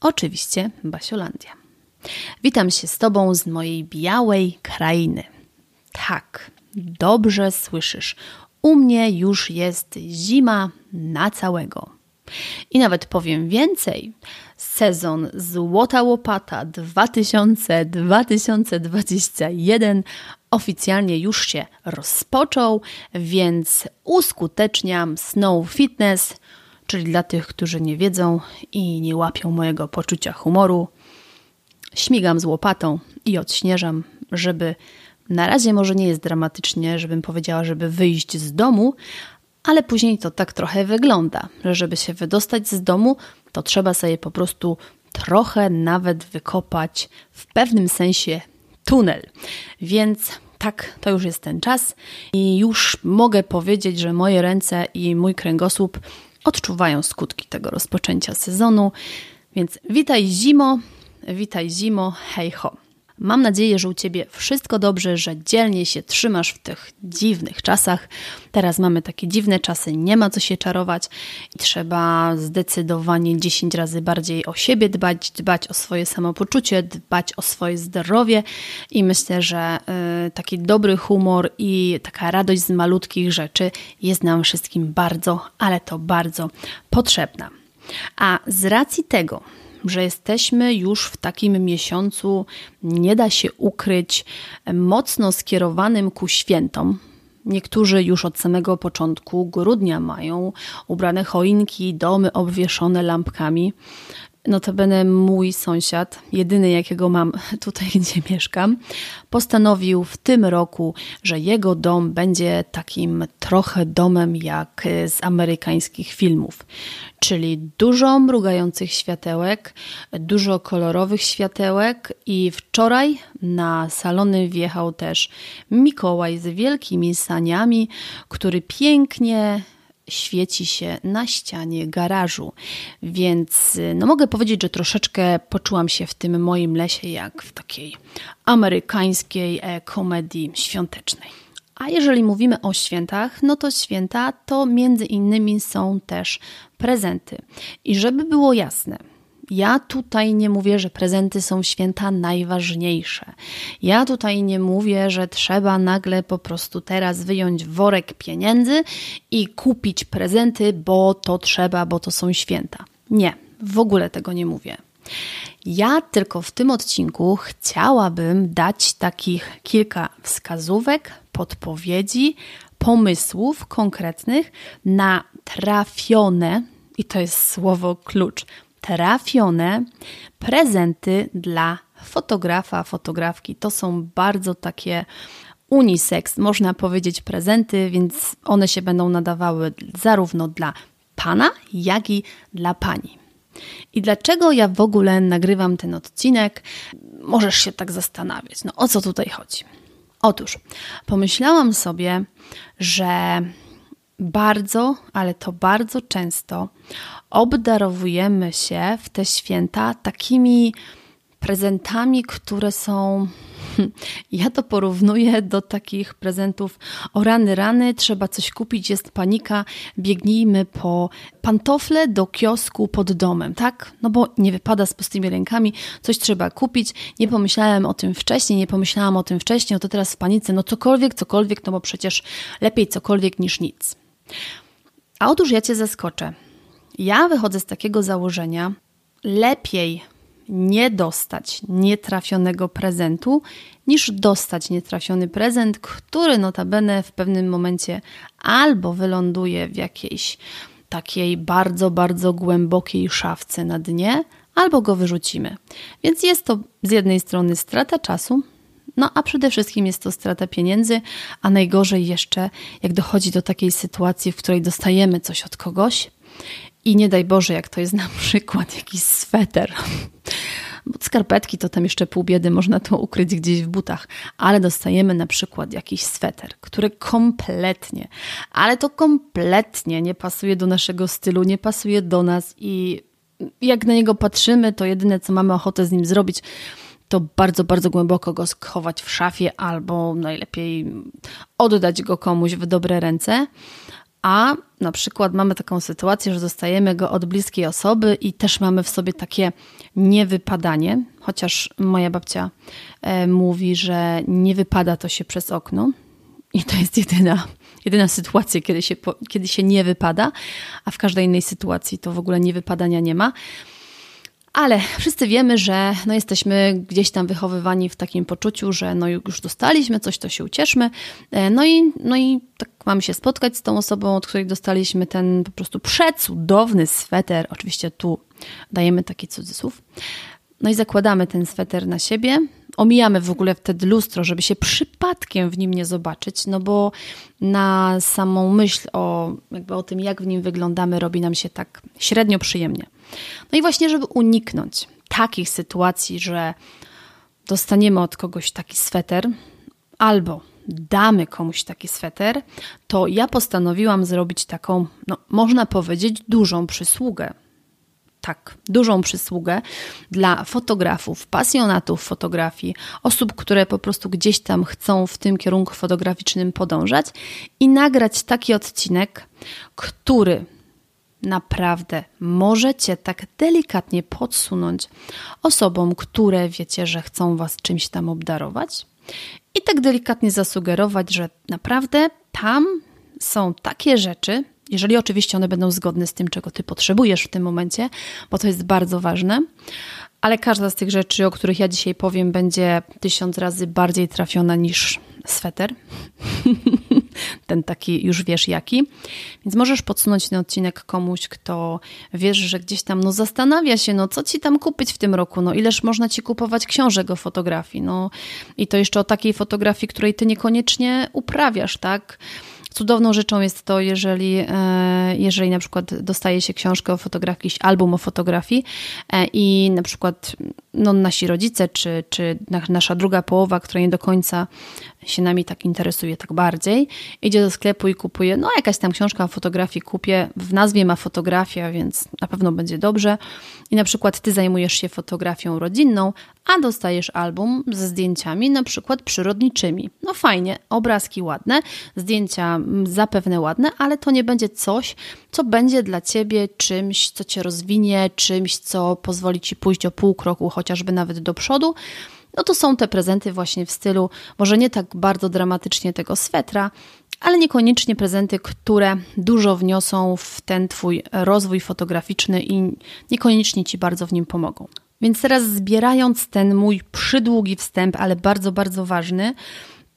oczywiście Basiolandia. Witam się z Tobą z mojej białej krainy. Tak, dobrze słyszysz. U mnie już jest zima na całego. I nawet powiem więcej. Sezon Złota Łopata 2000-2021 oficjalnie już się rozpoczął, więc uskuteczniam Snow Fitness, czyli dla tych, którzy nie wiedzą i nie łapią mojego poczucia humoru. Śmigam z łopatą i odśnieżam, żeby na razie może nie jest dramatycznie, żebym powiedziała, żeby wyjść z domu, ale później to tak trochę wygląda, że żeby się wydostać z domu, to trzeba sobie po prostu trochę nawet wykopać w pewnym sensie tunel. Więc tak, to już jest ten czas i już mogę powiedzieć, że moje ręce i mój kręgosłup odczuwają skutki tego rozpoczęcia sezonu. Więc witaj zimo, witaj zimo, hej ho. Mam nadzieję, że u Ciebie wszystko dobrze, że dzielnie się trzymasz w tych dziwnych czasach. Teraz mamy takie dziwne czasy, nie ma co się czarować i trzeba zdecydowanie 10 razy bardziej o siebie dbać, dbać o swoje samopoczucie, dbać o swoje zdrowie i myślę, że y, taki dobry humor i taka radość z malutkich rzeczy jest nam wszystkim bardzo, ale to bardzo potrzebna. A z racji tego, że jesteśmy już w takim miesiącu, nie da się ukryć, mocno skierowanym ku świętom. Niektórzy już od samego początku grudnia mają ubrane choinki, domy obwieszone lampkami. Notabene mój sąsiad, jedyny jakiego mam tutaj, gdzie mieszkam, postanowił w tym roku, że jego dom będzie takim trochę domem jak z amerykańskich filmów. Czyli dużo mrugających światełek, dużo kolorowych światełek i wczoraj na salony wjechał też Mikołaj z wielkimi saniami, który pięknie świeci się na ścianie garażu. Więc no mogę powiedzieć, że troszeczkę poczułam się w tym moim lesie jak w takiej amerykańskiej e, komedii świątecznej. A jeżeli mówimy o świętach, no to święta to między innymi są też prezenty. I żeby było jasne, ja tutaj nie mówię, że prezenty są święta najważniejsze. Ja tutaj nie mówię, że trzeba nagle po prostu teraz wyjąć worek pieniędzy i kupić prezenty, bo to trzeba, bo to są święta. Nie, w ogóle tego nie mówię. Ja tylko w tym odcinku chciałabym dać takich kilka wskazówek, podpowiedzi, pomysłów konkretnych na trafione, i to jest słowo klucz, trafione prezenty dla fotografa, fotografki. To są bardzo takie unisex, można powiedzieć, prezenty, więc one się będą nadawały zarówno dla pana, jak i dla pani. I dlaczego ja w ogóle nagrywam ten odcinek? Możesz się tak zastanawiać. No o co tutaj chodzi? Otóż pomyślałam sobie, że bardzo, ale to bardzo często obdarowujemy się w te święta takimi prezentami, które są. Ja to porównuję do takich prezentów o rany, rany, trzeba coś kupić, jest panika, biegnijmy po pantofle do kiosku pod domem, tak? No bo nie wypada z pustymi rękami, coś trzeba kupić. Nie pomyślałem o tym wcześniej, nie pomyślałam o tym wcześniej, o to teraz w panice, no cokolwiek, cokolwiek, no bo przecież lepiej cokolwiek niż nic. A otóż ja Cię zaskoczę. Ja wychodzę z takiego założenia, lepiej nie dostać nietrafionego prezentu, niż dostać nietrafiony prezent, który notabene w pewnym momencie albo wyląduje w jakiejś takiej bardzo, bardzo głębokiej szafce na dnie, albo go wyrzucimy. Więc jest to z jednej strony strata czasu, no a przede wszystkim jest to strata pieniędzy, a najgorzej jeszcze, jak dochodzi do takiej sytuacji, w której dostajemy coś od kogoś i nie daj Boże, jak to jest na przykład jakiś sweter. Bo skarpetki to tam jeszcze pół biedy, można to ukryć gdzieś w butach, ale dostajemy na przykład jakiś sweter, który kompletnie, ale to kompletnie nie pasuje do naszego stylu, nie pasuje do nas i jak na niego patrzymy, to jedyne co mamy ochotę z nim zrobić, to bardzo, bardzo głęboko go schować w szafie albo najlepiej oddać go komuś w dobre ręce. A na przykład mamy taką sytuację, że dostajemy go od bliskiej osoby i też mamy w sobie takie niewypadanie, chociaż moja babcia e, mówi, że nie wypada to się przez okno. I to jest jedyna, jedyna sytuacja, kiedy się, kiedy się nie wypada, a w każdej innej sytuacji to w ogóle nie wypadania nie ma. Ale wszyscy wiemy, że no jesteśmy gdzieś tam wychowywani w takim poczuciu, że no już dostaliśmy coś, to się ucieszmy. E, no i, no i tak mamy się spotkać z tą osobą, od której dostaliśmy ten po prostu przecudowny sweter. Oczywiście tu dajemy taki cudzysłów. No i zakładamy ten sweter na siebie. Omijamy w ogóle wtedy lustro, żeby się przypadkiem w nim nie zobaczyć, no bo na samą myśl o, jakby o tym, jak w nim wyglądamy, robi nam się tak średnio przyjemnie. No i właśnie, żeby uniknąć takich sytuacji, że dostaniemy od kogoś taki sweter albo damy komuś taki sweter, to ja postanowiłam zrobić taką, no, można powiedzieć, dużą przysługę. Tak, dużą przysługę dla fotografów, pasjonatów fotografii, osób, które po prostu gdzieś tam chcą w tym kierunku fotograficznym podążać i nagrać taki odcinek, który naprawdę możecie tak delikatnie podsunąć osobom, które wiecie, że chcą Was czymś tam obdarować i tak delikatnie zasugerować, że naprawdę tam są takie rzeczy, jeżeli oczywiście one będą zgodne z tym, czego Ty potrzebujesz w tym momencie, bo to jest bardzo ważne, ale każda z tych rzeczy, o których ja dzisiaj powiem, będzie tysiąc razy bardziej trafiona niż sweter. ten taki już wiesz jaki. Więc możesz podsunąć ten odcinek komuś, kto wiesz, że gdzieś tam no zastanawia się, no co ci tam kupić w tym roku, no ileż można ci kupować książek o fotografii, no i to jeszcze o takiej fotografii, której ty niekoniecznie uprawiasz, tak? Cudowną rzeczą jest to, jeżeli, e, jeżeli na przykład dostaje się książkę o fotografii, jakiś album o fotografii e, i na przykład no, nasi rodzice, czy, czy nasza druga połowa, która nie do końca się nami tak interesuje, tak bardziej, idzie do sklepu i kupuje, no jakaś tam książka o fotografii kupię, w nazwie ma fotografia, więc na pewno będzie dobrze. I na przykład ty zajmujesz się fotografią rodzinną, a dostajesz album ze zdjęciami na przykład przyrodniczymi. No fajnie, obrazki ładne, zdjęcia zapewne ładne, ale to nie będzie coś, co będzie dla ciebie czymś, co cię rozwinie, czymś, co pozwoli ci pójść o pół kroku, chociażby nawet do przodu no to są te prezenty właśnie w stylu, może nie tak bardzo dramatycznie tego swetra, ale niekoniecznie prezenty, które dużo wniosą w ten Twój rozwój fotograficzny i niekoniecznie Ci bardzo w nim pomogą. Więc teraz zbierając ten mój przydługi wstęp, ale bardzo, bardzo ważny,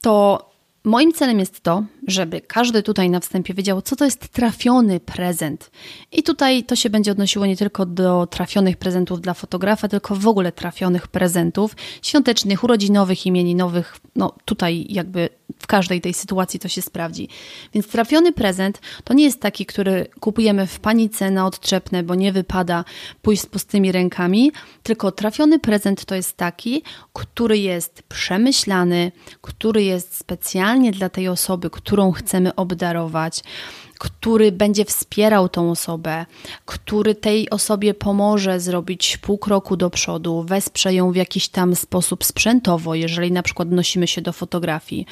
to Moim celem jest to, żeby każdy tutaj na wstępie wiedział, co to jest trafiony prezent. I tutaj to się będzie odnosiło nie tylko do trafionych prezentów dla fotografa, tylko w ogóle trafionych prezentów świątecznych, urodzinowych, imieninowych. No tutaj jakby w każdej tej sytuacji to się sprawdzi. Więc trafiony prezent to nie jest taki, który kupujemy w panice na odczepne, bo nie wypada pójść z pustymi rękami, tylko trafiony prezent to jest taki, który jest przemyślany, który jest specjalnie dla tej osoby, którą chcemy obdarować który będzie wspierał tą osobę, który tej osobie pomoże zrobić pół kroku do przodu, wesprze ją w jakiś tam sposób sprzętowo, jeżeli na przykład nosimy się do fotografii.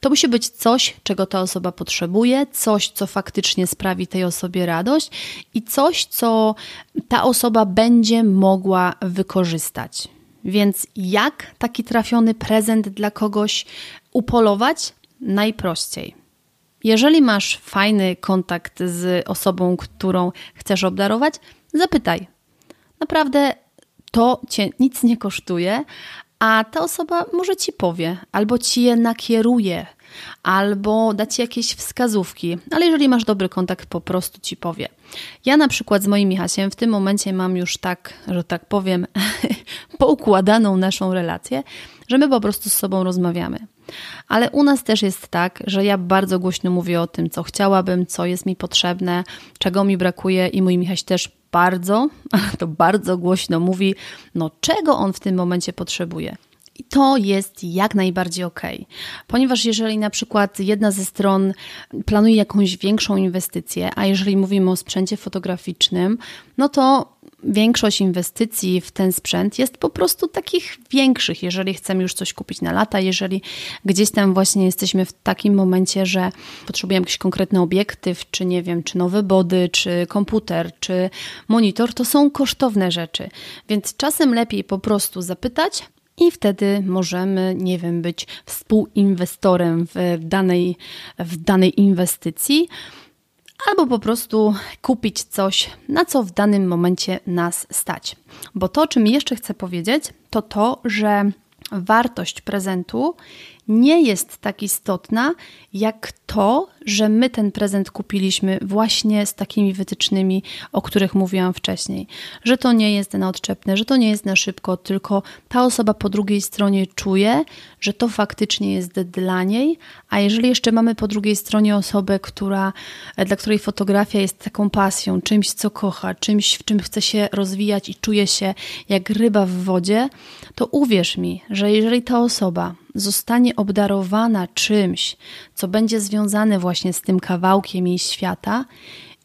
To musi być coś, czego ta osoba potrzebuje, coś, co faktycznie sprawi tej osobie radość i coś, co ta osoba będzie mogła wykorzystać. Więc jak taki trafiony prezent dla kogoś upolować? Najprościej. Jeżeli masz fajny kontakt z osobą, którą chcesz obdarować, zapytaj. Naprawdę to cię nic nie kosztuje, a ta osoba może ci powie, albo ci je nakieruje, albo da ci jakieś wskazówki, ale jeżeli masz dobry kontakt, po prostu ci powie. Ja na przykład z moim Michasiem w tym momencie mam już tak, że tak powiem, poukładaną naszą relację, że my po prostu z sobą rozmawiamy. Ale u nas też jest tak, że ja bardzo głośno mówię o tym, co chciałabym, co jest mi potrzebne, czego mi brakuje i mój Michaś też bardzo, to bardzo głośno mówi, no czego on w tym momencie potrzebuje. I to jest jak najbardziej ok, ponieważ jeżeli na przykład jedna ze stron planuje jakąś większą inwestycję, a jeżeli mówimy o sprzęcie fotograficznym, no to większość inwestycji w ten sprzęt jest po prostu takich większych, jeżeli chcemy już coś kupić na lata, jeżeli gdzieś tam właśnie jesteśmy w takim momencie, że potrzebujemy jakiś konkretny obiektyw, czy nie wiem, czy nowe body, czy komputer, czy monitor, to są kosztowne rzeczy. Więc czasem lepiej po prostu zapytać, i wtedy możemy, nie wiem, być współinwestorem w danej, w danej inwestycji, albo po prostu kupić coś, na co w danym momencie nas stać. Bo to, o czym jeszcze chcę powiedzieć, to to, że wartość prezentu nie jest tak istotna jak to, że my ten prezent kupiliśmy właśnie z takimi wytycznymi, o których mówiłam wcześniej. Że to nie jest na odczepne, że to nie jest na szybko, tylko ta osoba po drugiej stronie czuje, że to faktycznie jest dla niej, a jeżeli jeszcze mamy po drugiej stronie osobę, która, dla której fotografia jest taką pasją, czymś, co kocha, czymś, w czym chce się rozwijać i czuje się jak ryba w wodzie, to uwierz mi, że jeżeli ta osoba zostanie obdarowana czymś, co będzie związane właśnie z tym kawałkiem jej świata,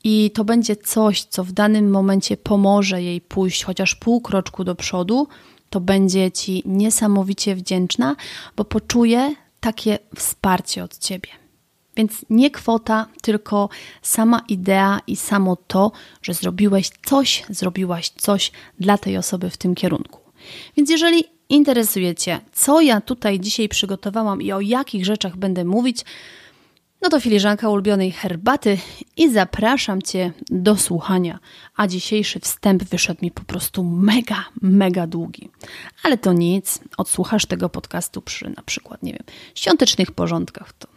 i to będzie coś, co w danym momencie pomoże jej pójść chociaż pół kroczku do przodu, to będzie ci niesamowicie wdzięczna, bo poczuje takie wsparcie od ciebie. Więc nie kwota, tylko sama idea i samo to, że zrobiłeś coś, zrobiłaś coś dla tej osoby w tym kierunku. Więc jeżeli interesuje Cię, co ja tutaj dzisiaj przygotowałam i o jakich rzeczach będę mówić, no to filiżanka ulubionej herbaty i zapraszam Cię do słuchania. A dzisiejszy wstęp wyszedł mi po prostu mega, mega długi. Ale to nic, odsłuchasz tego podcastu przy na przykład, nie wiem, świątecznych porządkach, to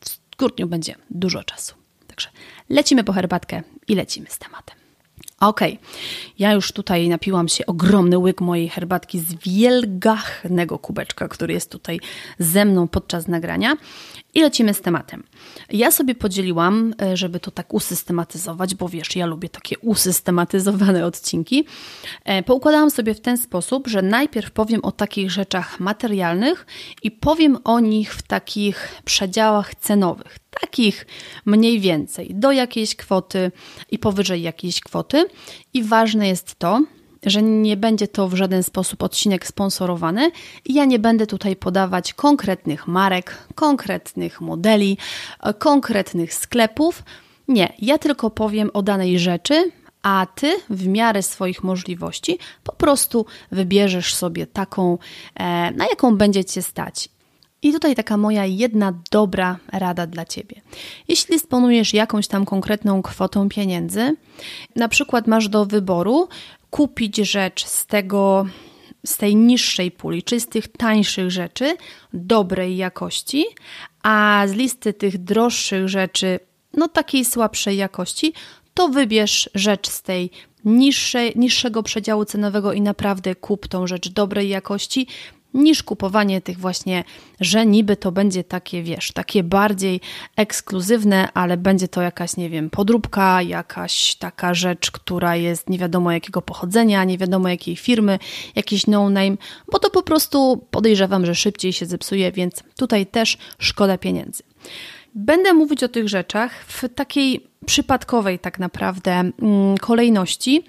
w grudniu będzie dużo czasu. Także lecimy po herbatkę i lecimy z tematem. Okej, okay. ja już tutaj napiłam się ogromny łyk mojej herbatki z wielgachnego kubeczka, który jest tutaj ze mną podczas nagrania i lecimy z tematem. Ja sobie podzieliłam, e, żeby to tak usystematyzować, bo wiesz, ja lubię takie usystematyzowane odcinki. E, poukładałam sobie w ten sposób, że najpierw powiem o takich rzeczach materialnych i powiem o nich w takich przedziałach cenowych, takich mniej więcej do jakiejś kwoty i powyżej jakiejś kwoty. I ważne jest to, że nie będzie to w żaden sposób odcinek sponsorowany i ja nie będę tutaj podawać konkretnych marek, konkretnych modeli, konkretnych sklepów. Nie, ja tylko powiem o danej rzeczy, a ty w miarę swoich możliwości po prostu wybierzesz sobie taką, e, na jaką będzie cię stać. I tutaj taka moja jedna dobra rada dla Ciebie. Jeśli dysponujesz jakąś tam konkretną kwotą pieniędzy, na przykład masz do wyboru kupić rzecz z tego, z tej niższej puli, czy z tych tańszych rzeczy dobrej jakości, a z listy tych droższych rzeczy, no takiej słabszej jakości, to wybierz rzecz z tej niższej, niższego przedziału cenowego i naprawdę kup tą rzecz dobrej jakości, niż kupowanie tych właśnie, że niby to będzie takie, wiesz, takie bardziej ekskluzywne, ale będzie to jakaś, nie wiem, podróbka, jakaś taka rzecz, która jest nie wiadomo jakiego pochodzenia, nie wiadomo jakiej firmy, jakiś no-name, bo to po prostu podejrzewam, że szybciej się zepsuje, więc tutaj też szkoda pieniędzy. Będę mówić o tych rzeczach w takiej przypadkowej, tak naprawdę, mm, kolejności.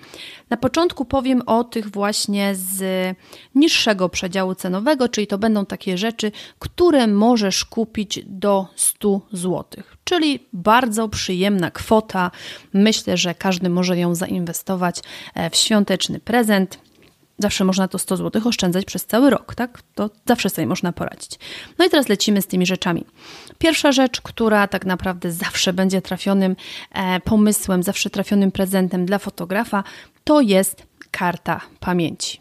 Na początku powiem o tych właśnie z niższego przedziału cenowego, czyli to będą takie rzeczy, które możesz kupić do 100 zł. Czyli bardzo przyjemna kwota. Myślę, że każdy może ją zainwestować e, w świąteczny prezent Zawsze można to 100 zł oszczędzać przez cały rok, tak? To zawsze sobie można poradzić. No i teraz lecimy z tymi rzeczami. Pierwsza rzecz, która tak naprawdę zawsze będzie trafionym e, pomysłem, zawsze trafionym prezentem dla fotografa, to jest karta pamięci.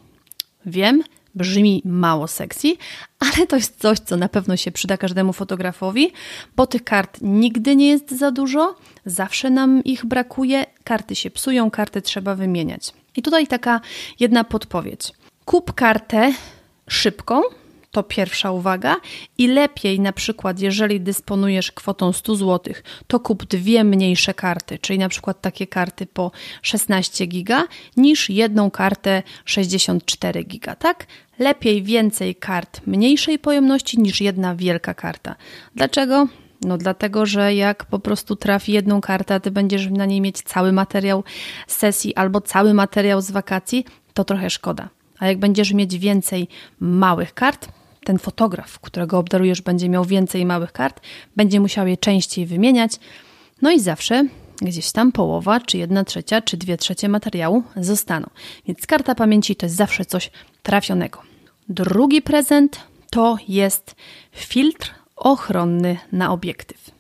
Wiem, brzmi mało sexy, ale to jest coś, co na pewno się przyda każdemu fotografowi, bo tych kart nigdy nie jest za dużo, zawsze nam ich brakuje, karty się psują, karty trzeba wymieniać. I tutaj taka jedna podpowiedź. Kup kartę szybką, to pierwsza uwaga. I lepiej na przykład, jeżeli dysponujesz kwotą 100 zł, to kup dwie mniejsze karty, czyli na przykład takie karty po 16 giga, niż jedną kartę 64 giga, tak? Lepiej więcej kart mniejszej pojemności niż jedna wielka karta. Dlaczego? No dlatego, że jak po prostu trafi jedną kartę, a ty będziesz na niej mieć cały materiał z sesji albo cały materiał z wakacji, to trochę szkoda. A jak będziesz mieć więcej małych kart, ten fotograf, którego obdarujesz, będzie miał więcej małych kart, będzie musiał je częściej wymieniać. No i zawsze gdzieś tam połowa, czy jedna trzecia, czy dwie trzecie materiału zostaną. Więc karta pamięci to jest zawsze coś trafionego. Drugi prezent to jest filtr ochronny na obiektyw.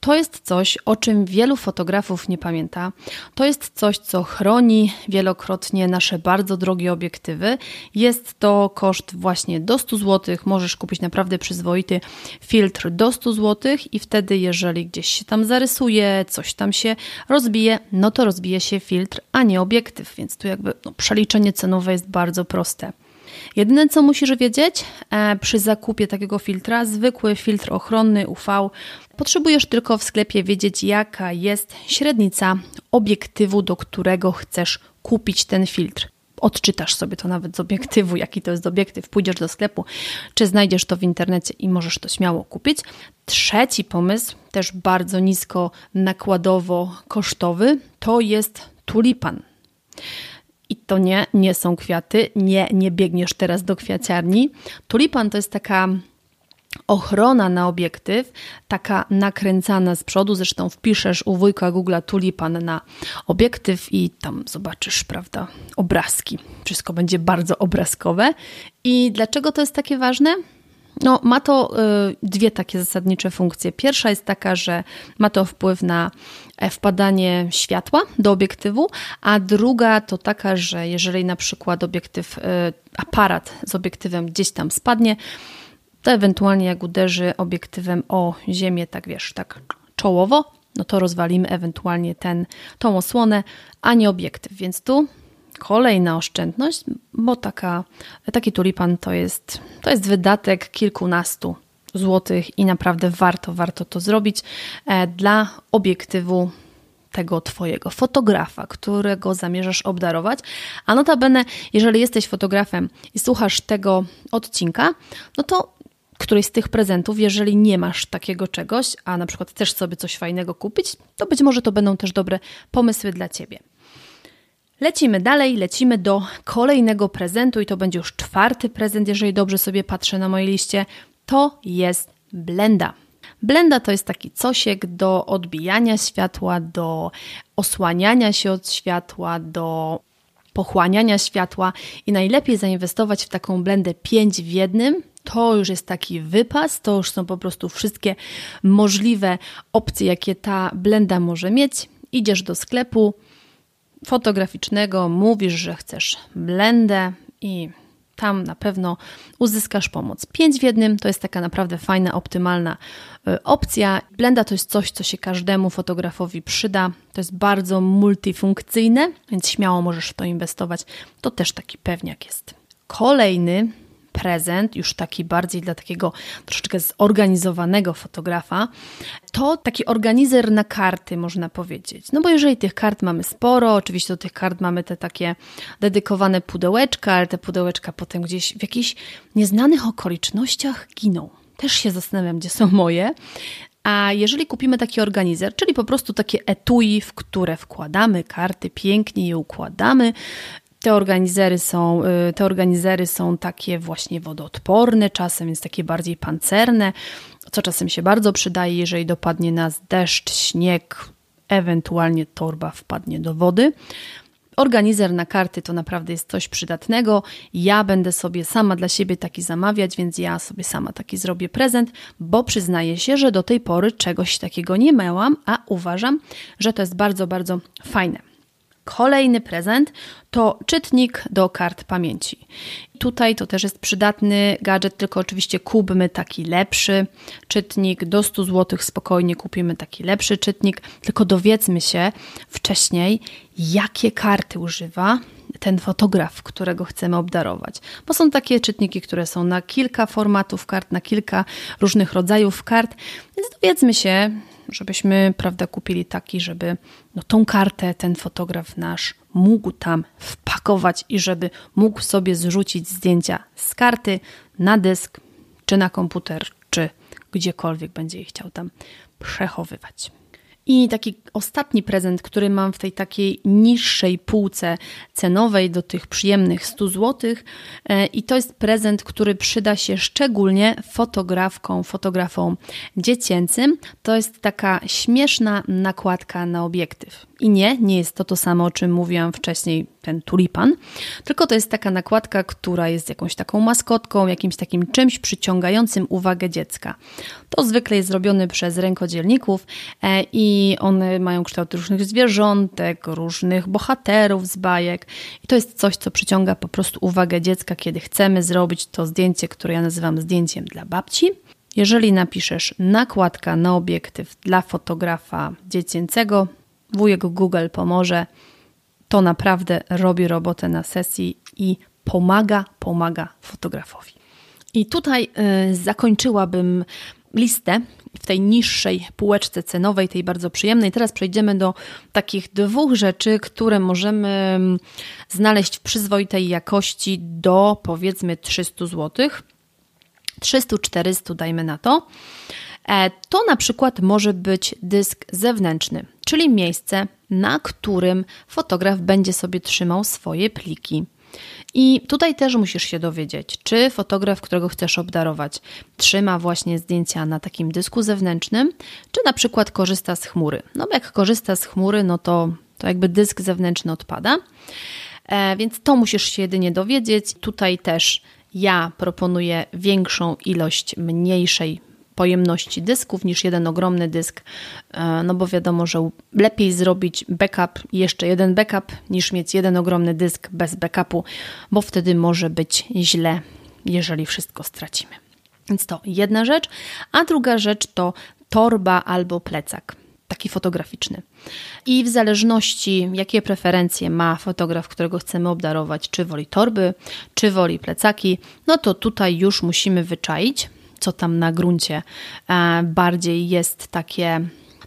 To jest coś, o czym wielu fotografów nie pamięta. To jest coś, co chroni wielokrotnie nasze bardzo drogie obiektywy. Jest to koszt właśnie do 100 zł. Możesz kupić naprawdę przyzwoity filtr do 100 zł i wtedy, jeżeli gdzieś się tam zarysuje, coś tam się rozbije, no to rozbije się filtr, a nie obiektyw. Więc tu jakby no, przeliczenie cenowe jest bardzo proste. Jedyne co musisz wiedzieć e, przy zakupie takiego filtra, zwykły filtr ochronny UV, potrzebujesz tylko w sklepie wiedzieć, jaka jest średnica obiektywu, do którego chcesz kupić ten filtr. Odczytasz sobie to nawet z obiektywu, jaki to jest obiektyw, pójdziesz do sklepu, czy znajdziesz to w internecie i możesz to śmiało kupić. Trzeci pomysł, też bardzo nisko nakładowo kosztowy, to jest tulipan. I to nie, nie są kwiaty, nie, nie biegniesz teraz do kwiaciarni. Tulipan to jest taka ochrona na obiektyw, taka nakręcana z przodu. Zresztą wpiszesz u wujka Google tulipan na obiektyw i tam zobaczysz, prawda, obrazki. Wszystko będzie bardzo obrazkowe. I dlaczego to jest takie ważne? No, ma to y, dwie takie zasadnicze funkcje. Pierwsza jest taka, że ma to wpływ na wpadanie światła do obiektywu, a druga to taka, że jeżeli na przykład obiektyw, y, aparat z obiektywem gdzieś tam spadnie, to ewentualnie jak uderzy obiektywem o ziemię, tak wiesz, tak czołowo, no to rozwalimy ewentualnie ten, tą osłonę, a nie obiektyw. Więc tu kolejna oszczędność, bo taka, taki tulipan to jest, to jest wydatek kilkunastu złotych i naprawdę warto, warto to zrobić e, dla obiektywu tego Twojego fotografa, którego zamierzasz obdarować. A notabene, jeżeli jesteś fotografem i słuchasz tego odcinka, no to któryś z tych prezentów, jeżeli nie masz takiego czegoś, a na przykład chcesz sobie coś fajnego kupić, to być może to będą też dobre pomysły dla Ciebie. Lecimy dalej, lecimy do kolejnego prezentu i to będzie już czwarty prezent, jeżeli dobrze sobie patrzę na mojej liście. To jest blenda. Blenda to jest taki cosiek do odbijania światła, do osłaniania się od światła, do pochłaniania światła i najlepiej zainwestować w taką blendę 5 w jednym. To już jest taki wypas, to już są po prostu wszystkie możliwe opcje, jakie ta blenda może mieć. Idziesz do sklepu, fotograficznego, mówisz, że chcesz blendę i tam na pewno uzyskasz pomoc. 5 w jednym to jest taka naprawdę fajna, optymalna y, opcja. Blenda to jest coś, co się każdemu fotografowi przyda. To jest bardzo multifunkcyjne, więc śmiało możesz w to inwestować. To też taki pewniak jest. Kolejny prezent, już taki bardziej dla takiego troszeczkę zorganizowanego fotografa, to taki organizer na karty, można powiedzieć. No bo jeżeli tych kart mamy sporo, oczywiście do tych kart mamy te takie dedykowane pudełeczka, ale te pudełeczka potem gdzieś w jakichś nieznanych okolicznościach giną. Też się zastanawiam, gdzie są moje. A jeżeli kupimy taki organizer, czyli po prostu takie etui, w które wkładamy karty, pięknie je układamy, te organizery są, y, te organizery są takie właśnie wodoodporne, czasem jest takie bardziej pancerne, co czasem się bardzo przydaje, jeżeli dopadnie nas deszcz, śnieg, ewentualnie torba wpadnie do wody. Organizer na karty to naprawdę jest coś przydatnego. Ja będę sobie sama dla siebie taki zamawiać, więc ja sobie sama taki zrobię prezent, bo przyznaję się, że do tej pory czegoś takiego nie miałam, a uważam, że to jest bardzo, bardzo fajne. Kolejny prezent to czytnik do kart pamięci. Tutaj to też jest przydatny gadżet, tylko oczywiście kupmy taki lepszy czytnik. Do 100 zł spokojnie kupimy taki lepszy czytnik, tylko dowiedzmy się wcześniej, jakie karty używa ten fotograf, którego chcemy obdarować. Bo są takie czytniki, które są na kilka formatów kart, na kilka różnych rodzajów kart, więc dowiedzmy się, żebyśmy, prawda, kupili taki, żeby no, tą kartę ten fotograf nasz mógł tam wpakować i żeby mógł sobie zrzucić zdjęcia z karty na dysk, czy na komputer, czy gdziekolwiek będzie je chciał tam przechowywać. I taki ostatni prezent, który mam w tej takiej niższej półce cenowej do tych przyjemnych 100 zł. E, I to jest prezent, który przyda się szczególnie fotografkom, fotografom dziecięcym. To jest taka śmieszna nakładka na obiektyw. I nie, nie jest to to samo, o czym mówiłam wcześniej, ten tulipan, tylko to jest taka nakładka, która jest jakąś taką maskotką, jakimś takim czymś przyciągającym uwagę dziecka. To zwykle jest zrobione przez rękodzielników e, i one mają kształt różnych zwierzątek, różnych bohaterów z bajek. I to jest coś, co przyciąga po prostu uwagę dziecka, kiedy chcemy zrobić to zdjęcie, które ja nazywam zdjęciem dla babci. Jeżeli napiszesz nakładka na obiektyw dla fotografa dziecięcego, wujek Google pomoże. To naprawdę robi robotę na sesji i pomaga, pomaga fotografowi. I tutaj y, zakończyłabym listę w tej niższej półeczce cenowej, tej bardzo przyjemnej. Teraz przejdziemy do takich dwóch rzeczy, które możemy mm, znaleźć w przyzwoitej jakości do powiedzmy 300 zł. 300-400 dajmy na to. E, to na przykład może być dysk zewnętrzny, czyli miejsce, na którym fotograf będzie sobie trzymał swoje pliki. I tutaj też musisz się dowiedzieć, czy fotograf, którego chcesz obdarować, trzyma właśnie zdjęcia na takim dysku zewnętrznym, czy na przykład korzysta z chmury. No bo jak korzysta z chmury, no to, to jakby dysk zewnętrzny odpada. E, więc to musisz się jedynie dowiedzieć. Tutaj też ja proponuję większą ilość mniejszej pojemności dysków niż jeden ogromny dysk, e, no bo wiadomo, że lepiej zrobić backup jeszcze jeden backup niż mieć jeden ogromny dysk bez backupu, bo wtedy może być źle, jeżeli wszystko stracimy. Więc to jedna rzecz, a druga rzecz to torba albo plecak taki fotograficzny. I w zależności, jakie preferencje ma fotograf, którego chcemy obdarować, czy woli torby, czy woli plecaki, no to tutaj już musimy wyczaić, co tam na gruncie e, bardziej jest takie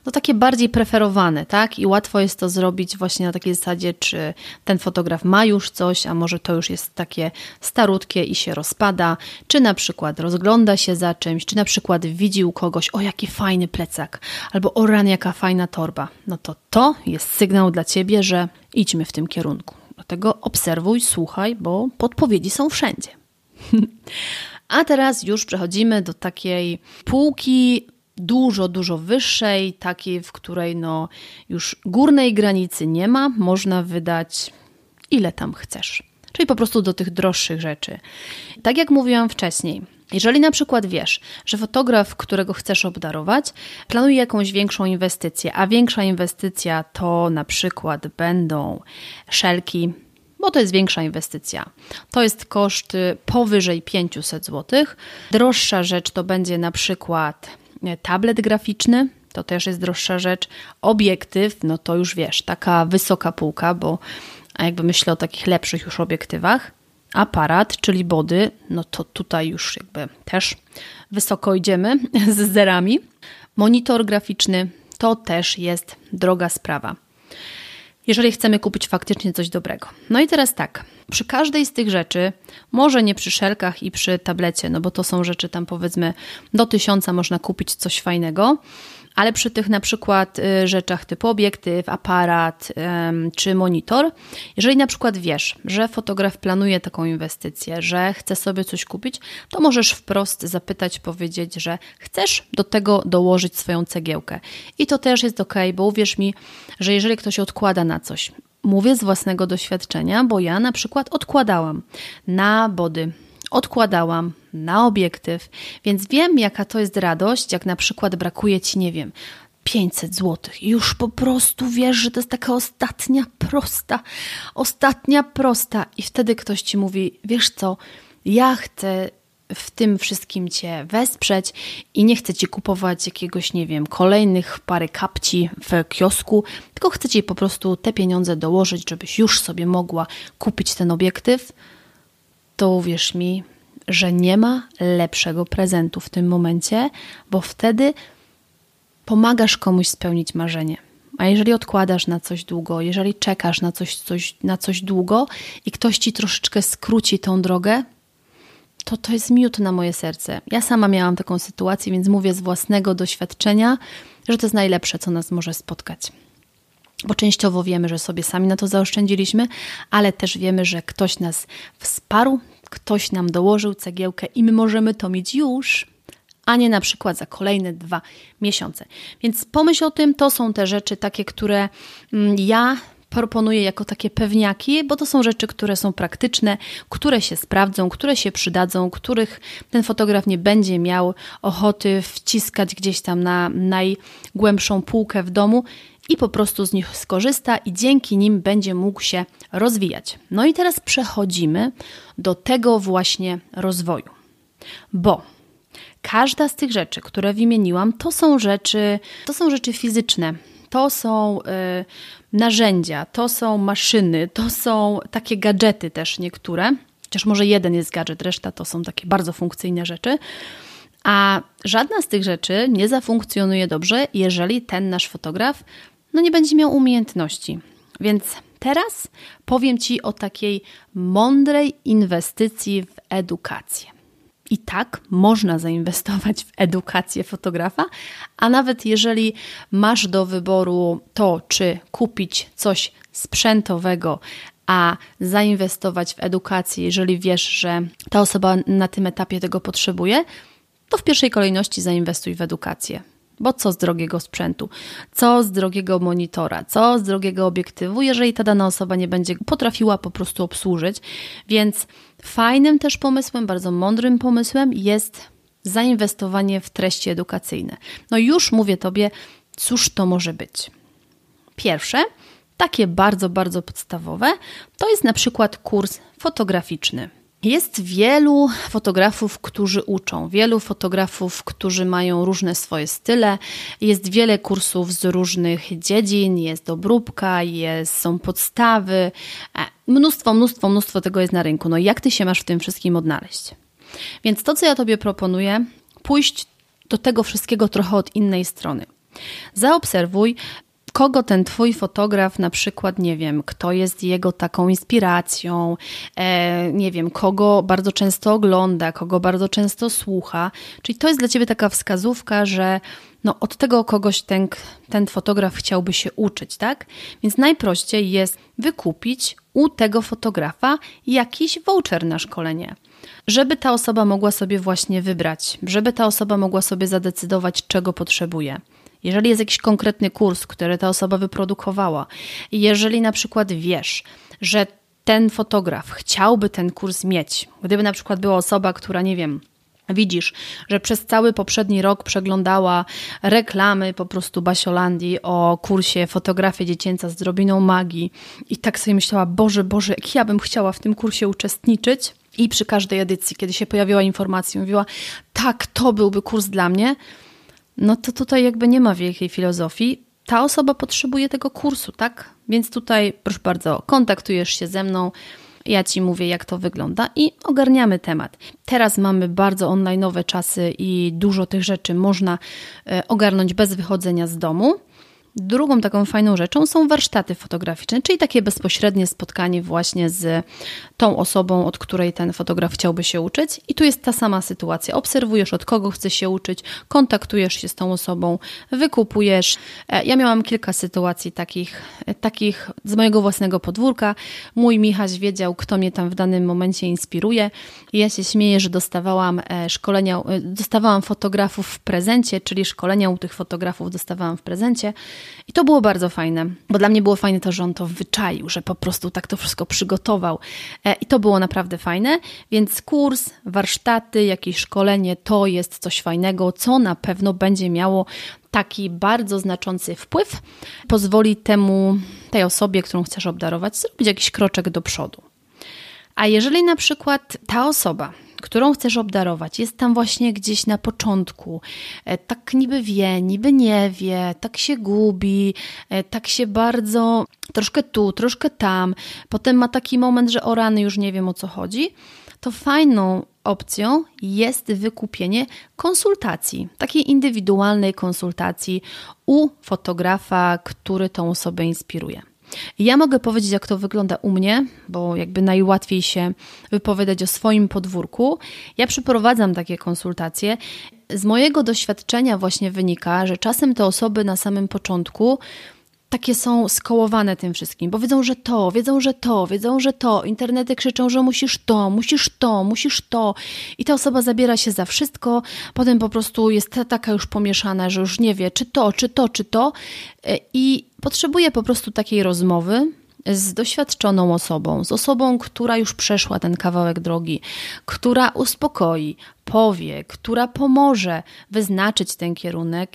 no takie bardziej preferowane, tak? I łatwo jest to zrobić właśnie na takiej zasadzie, czy ten fotograf ma już coś, a może to już jest takie starutkie i się rozpada, czy na przykład rozgląda się za czymś, czy na przykład widzi u kogoś, o jaki fajny plecak, albo o ran, jaka fajna torba. No to to jest sygnał dla Ciebie, że idźmy w tym kierunku. Dlatego obserwuj, słuchaj, bo podpowiedzi są wszędzie. A teraz już przechodzimy do takiej półki dużo, dużo wyższej, takiej, w której no już górnej granicy nie ma, można wydać ile tam chcesz. Czyli po prostu do tych droższych rzeczy. Tak jak mówiłam wcześniej, jeżeli na przykład wiesz, że fotograf, którego chcesz obdarować, planuje jakąś większą inwestycję, a większa inwestycja to na przykład będą szelki, bo to jest większa inwestycja. To jest koszt powyżej 500 zł. Droższa rzecz to będzie na przykład e, tablet graficzny, to też jest droższa rzecz. Obiektyw, no to już wiesz, taka wysoka półka, bo jakby myślę o takich lepszych już obiektywach. Aparat, czyli body, no to tutaj już jakby też wysoko idziemy z zerami. Monitor graficzny to też jest droga sprawa jeżeli chcemy kupić faktycznie coś dobrego. No i teraz tak, przy każdej z tych rzeczy, może nie przy szelkach i przy tablecie, no bo to są rzeczy tam powiedzmy do tysiąca można kupić coś fajnego, ale przy tych na przykład y, rzeczach typu obiektyw, aparat czy monitor, jeżeli na przykład wiesz, że fotograf planuje taką inwestycję, że chce sobie coś kupić, to możesz wprost zapytać, powiedzieć, że chcesz do tego dołożyć swoją cegiełkę. I to też jest ok, bo uwierz mi, że jeżeli ktoś odkłada na coś, mówię z własnego doświadczenia, bo ja na przykład odkładałam na body, odkładałam na obiektyw, więc wiem, jaka to jest radość, jak na przykład brakuje ci, nie wiem, 500 zł. Już po prostu wiesz, że to jest taka ostatnia prosta, ostatnia prosta. I wtedy ktoś ci mówi: Wiesz co, ja chcę w tym wszystkim Cię wesprzeć i nie chcę Ci kupować jakiegoś, nie wiem, kolejnych pary kapci w kiosku, tylko chcę Ci po prostu te pieniądze dołożyć, żebyś już sobie mogła kupić ten obiektyw, to uwierz mi, że nie ma lepszego prezentu w tym momencie, bo wtedy pomagasz komuś spełnić marzenie. A jeżeli odkładasz na coś długo, jeżeli czekasz na coś, coś, na coś długo i ktoś ci troszeczkę skróci tą drogę, to to jest miód na moje serce. Ja sama miałam taką sytuację, więc mówię z własnego doświadczenia, że to jest najlepsze, co nas może spotkać. Bo częściowo wiemy, że sobie sami na to zaoszczędziliśmy, ale też wiemy, że ktoś nas wsparł, ktoś nam dołożył cegiełkę i my możemy to mieć już, a nie na przykład za kolejne dwa miesiące. Więc pomyśl o tym, to są te rzeczy takie, które mm, ja proponuję jako takie pewniaki, bo to są rzeczy, które są praktyczne, które się sprawdzą, które się przydadzą, których ten fotograf nie będzie miał ochoty wciskać gdzieś tam na najgłębszą półkę w domu i po prostu z nich skorzysta i dzięki nim będzie mógł się rozwijać. No i teraz przechodzimy do tego właśnie rozwoju. Bo każda z tych rzeczy, które wymieniłam, to są rzeczy, to są rzeczy fizyczne. To są y, narzędzia, to są maszyny, to są takie gadżety też niektóre. Chociaż może jeden jest gadżet, reszta to są takie bardzo funkcyjne rzeczy. A żadna z tych rzeczy nie zafunkcjonuje dobrze, jeżeli ten nasz fotograf no nie będzie miał umiejętności. Więc teraz powiem Ci o takiej mądrej inwestycji w edukację. I tak można zainwestować w edukację fotografa, a nawet jeżeli masz do wyboru to, czy kupić coś sprzętowego, a zainwestować w edukację, jeżeli wiesz, że ta osoba na tym etapie tego potrzebuje, to w pierwszej kolejności zainwestuj w edukację. Bo co z drogiego sprzętu, co z drogiego monitora, co z drogiego obiektywu, jeżeli ta dana osoba nie będzie potrafiła po prostu obsłużyć. Więc fajnym też pomysłem, bardzo mądrym pomysłem jest zainwestowanie w treści edukacyjne. No już mówię Tobie, cóż to może być. Pierwsze, takie bardzo, bardzo podstawowe, to jest na przykład kurs fotograficzny. Jest wielu fotografów, którzy uczą, wielu fotografów, którzy mają różne swoje style. Jest wiele kursów z różnych dziedzin, jest obróbka, jest, są podstawy. E, mnóstwo, mnóstwo, mnóstwo tego jest na rynku. No jak ty się masz w tym wszystkim odnaleźć? Więc to, co ja tobie proponuję, pójść do tego wszystkiego trochę od innej strony. Zaobserwuj, kogo ten twój fotograf, na przykład, nie wiem, kto jest jego taką inspiracją, e, nie wiem, kogo bardzo często ogląda, kogo bardzo często słucha. Czyli to jest dla ciebie taka wskazówka, że no, od tego kogoś ten, ten fotograf chciałby się uczyć, tak? Więc najprościej jest wykupić u tego fotografa jakiś voucher na szkolenie żeby ta osoba mogła sobie właśnie wybrać, żeby ta osoba mogła sobie zadecydować, czego potrzebuje. Jeżeli jest jakiś konkretny kurs, który ta osoba wyprodukowała, jeżeli na przykład wiesz, że ten fotograf chciałby ten kurs mieć, gdyby na przykład była osoba, która nie wiem, Widzisz, że przez cały poprzedni rok przeglądała reklamy po prostu Basiolandii o kursie fotografia dziecięca z drobiną magii i tak sobie myślała, Boże, Boże, jak ja bym chciała w tym kursie uczestniczyć. I przy każdej edycji, kiedy się pojawiła informacja, mówiła, tak, to byłby kurs dla mnie no to tutaj jakby nie ma wielkiej filozofii. Ta osoba potrzebuje tego kursu, tak? Więc tutaj, proszę bardzo, kontaktujesz się ze mną, ja Ci mówię, jak to wygląda i ogarniamy temat. Teraz mamy bardzo online'owe czasy i dużo tych rzeczy można e, ogarnąć bez wychodzenia z domu. Drugą taką fajną rzeczą są warsztaty fotograficzne, czyli takie bezpośrednie spotkanie właśnie z tą osobą, od której ten fotograf chciałby się uczyć. I tu jest ta sama sytuacja. Obserwujesz, od kogo chce się uczyć, kontaktujesz się z tą osobą, wykupujesz. E, ja miałam kilka sytuacji takich, e, takich z mojego własnego podwórka. Mój Michaś wiedział, kto mnie tam w danym momencie inspiruje. Ja się śmieję, że dostawałam e, szkolenia, dostawałam fotografów w prezencie, czyli szkolenia u tych fotografów dostawałam w prezencie. I to było bardzo fajne, bo dla mnie było fajne to, że on to wyczaił, że po prostu tak to wszystko przygotował. E, I to było naprawdę fajne, więc kurs, warsztaty, jakieś szkolenie to jest coś fajnego, co na pewno będzie miało taki bardzo znaczący wpływ, pozwoli temu, tej osobie, którą chcesz obdarować, zrobić jakiś kroczek do przodu. A jeżeli na przykład ta osoba, którą chcesz obdarować, jest tam właśnie gdzieś na początku, e, tak niby wie, niby nie wie, tak się gubi, e, tak się bardzo troszkę tu, troszkę tam, potem ma taki moment, że o rany już nie wiem o co chodzi, to fajną opcją jest wykupienie konsultacji, takiej indywidualnej konsultacji u fotografa, który tą osobę inspiruje. Ja mogę powiedzieć, jak to wygląda u mnie, bo jakby najłatwiej się wypowiadać o swoim podwórku. Ja przeprowadzam takie konsultacje. Z mojego doświadczenia właśnie wynika, że czasem te osoby na samym początku takie są skołowane tym wszystkim, bo wiedzą, że to, wiedzą, że to, wiedzą, że to. Internety krzyczą, że musisz to, musisz to, musisz to. I ta osoba zabiera się za wszystko, potem po prostu jest taka już pomieszana, że już nie wie, czy to, czy to, czy to. E, I potrzebuje po prostu takiej rozmowy, z doświadczoną osobą, z osobą, która już przeszła ten kawałek drogi, która uspokoi, powie, która pomoże wyznaczyć ten kierunek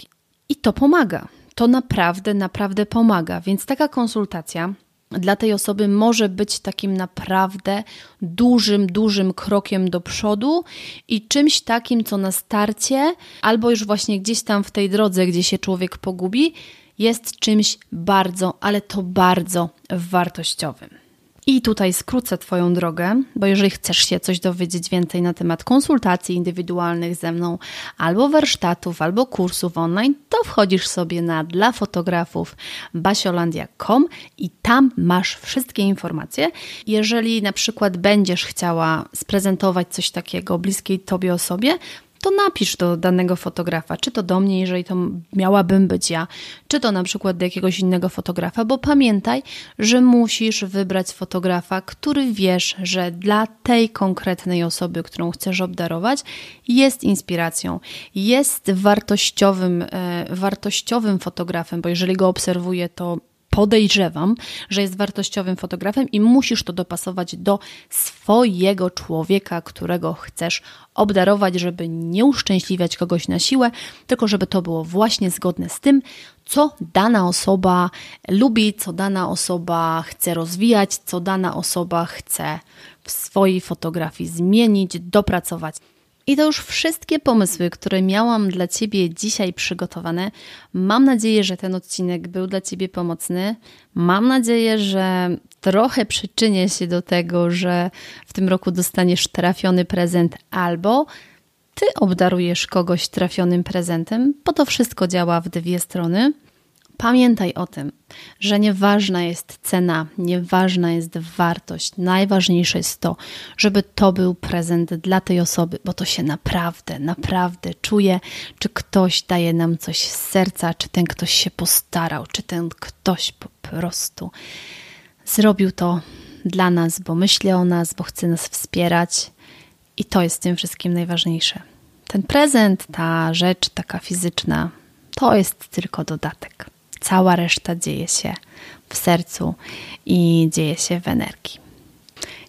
i to pomaga to naprawdę, naprawdę pomaga. Więc taka konsultacja dla tej osoby może być takim naprawdę dużym, dużym krokiem do przodu i czymś takim, co na starcie, albo już właśnie gdzieś tam w tej drodze, gdzie się człowiek pogubi, jest czymś bardzo, ale to bardzo wartościowym. I tutaj skrócę Twoją drogę, bo jeżeli chcesz się coś dowiedzieć więcej na temat konsultacji indywidualnych ze mną, albo warsztatów, albo kursów online, to wchodzisz sobie na dla fotografów basiolandia.com i tam masz wszystkie informacje. Jeżeli na przykład będziesz chciała sprezentować coś takiego bliskiej Tobie osobie, to napisz do danego fotografa, czy to do mnie, jeżeli to miałabym być ja, czy to na przykład do jakiegoś innego fotografa, bo pamiętaj, że musisz wybrać fotografa, który wiesz, że dla tej konkretnej osoby, którą chcesz obdarować, jest inspiracją, jest wartościowym, e, wartościowym fotografem, bo jeżeli go obserwuję, to podejrzewam, że jest wartościowym fotografem i musisz to dopasować do swojego człowieka, którego chcesz obdarować, żeby nie uszczęśliwiać kogoś na siłę, tylko żeby to było właśnie zgodne z tym, co dana osoba lubi, co dana osoba chce rozwijać, co dana osoba chce w swojej fotografii zmienić, dopracować. I to już wszystkie pomysły, które miałam dla Ciebie dzisiaj przygotowane. Mam nadzieję, że ten odcinek był dla Ciebie pomocny. Mam nadzieję, że trochę przyczynię się do tego, że w tym roku dostaniesz trafiony prezent albo Ty obdarujesz kogoś trafionym prezentem, bo to wszystko działa w dwie strony. Pamiętaj o tym, że nieważna jest cena, nieważna jest wartość. Najważniejsze jest to, żeby to był prezent dla tej osoby, bo to się naprawdę, naprawdę czuje, czy ktoś daje nam coś z serca, czy ten ktoś się postarał, czy ten ktoś po prostu zrobił to dla nas, bo myśli o nas, bo chce nas wspierać. I to jest tym wszystkim najważniejsze. Ten prezent, ta rzecz taka fizyczna, to jest tylko dodatek. Cała reszta dzieje się w sercu i dzieje się w energii.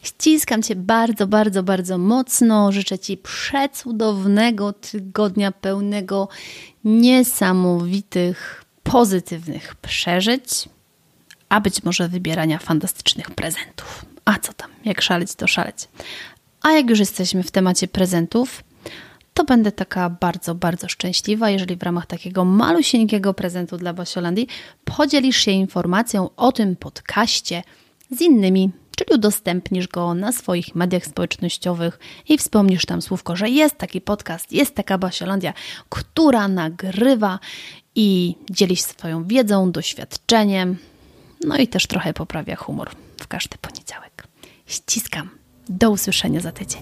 Ściskam Cię bardzo, bardzo, bardzo mocno. Życzę Ci przecudownego tygodnia pełnego niesamowitych, pozytywnych przeżyć, a być może wybierania fantastycznych prezentów. A co tam, jak szaleć, to szaleć. A jak już jesteśmy w temacie prezentów, to będę taka bardzo, bardzo szczęśliwa, jeżeli w ramach takiego malusieńkiego prezentu dla Basiolandii podzielisz się informacją o tym podcaście z innymi, czyli udostępnisz go na swoich mediach społecznościowych i wspomnisz tam słówko, że jest taki podcast, jest taka Basiolandia, która nagrywa i dzieli się swoją wiedzą, doświadczeniem, no i też trochę poprawia humor w każdy poniedziałek. Ściskam. Do usłyszenia za tydzień.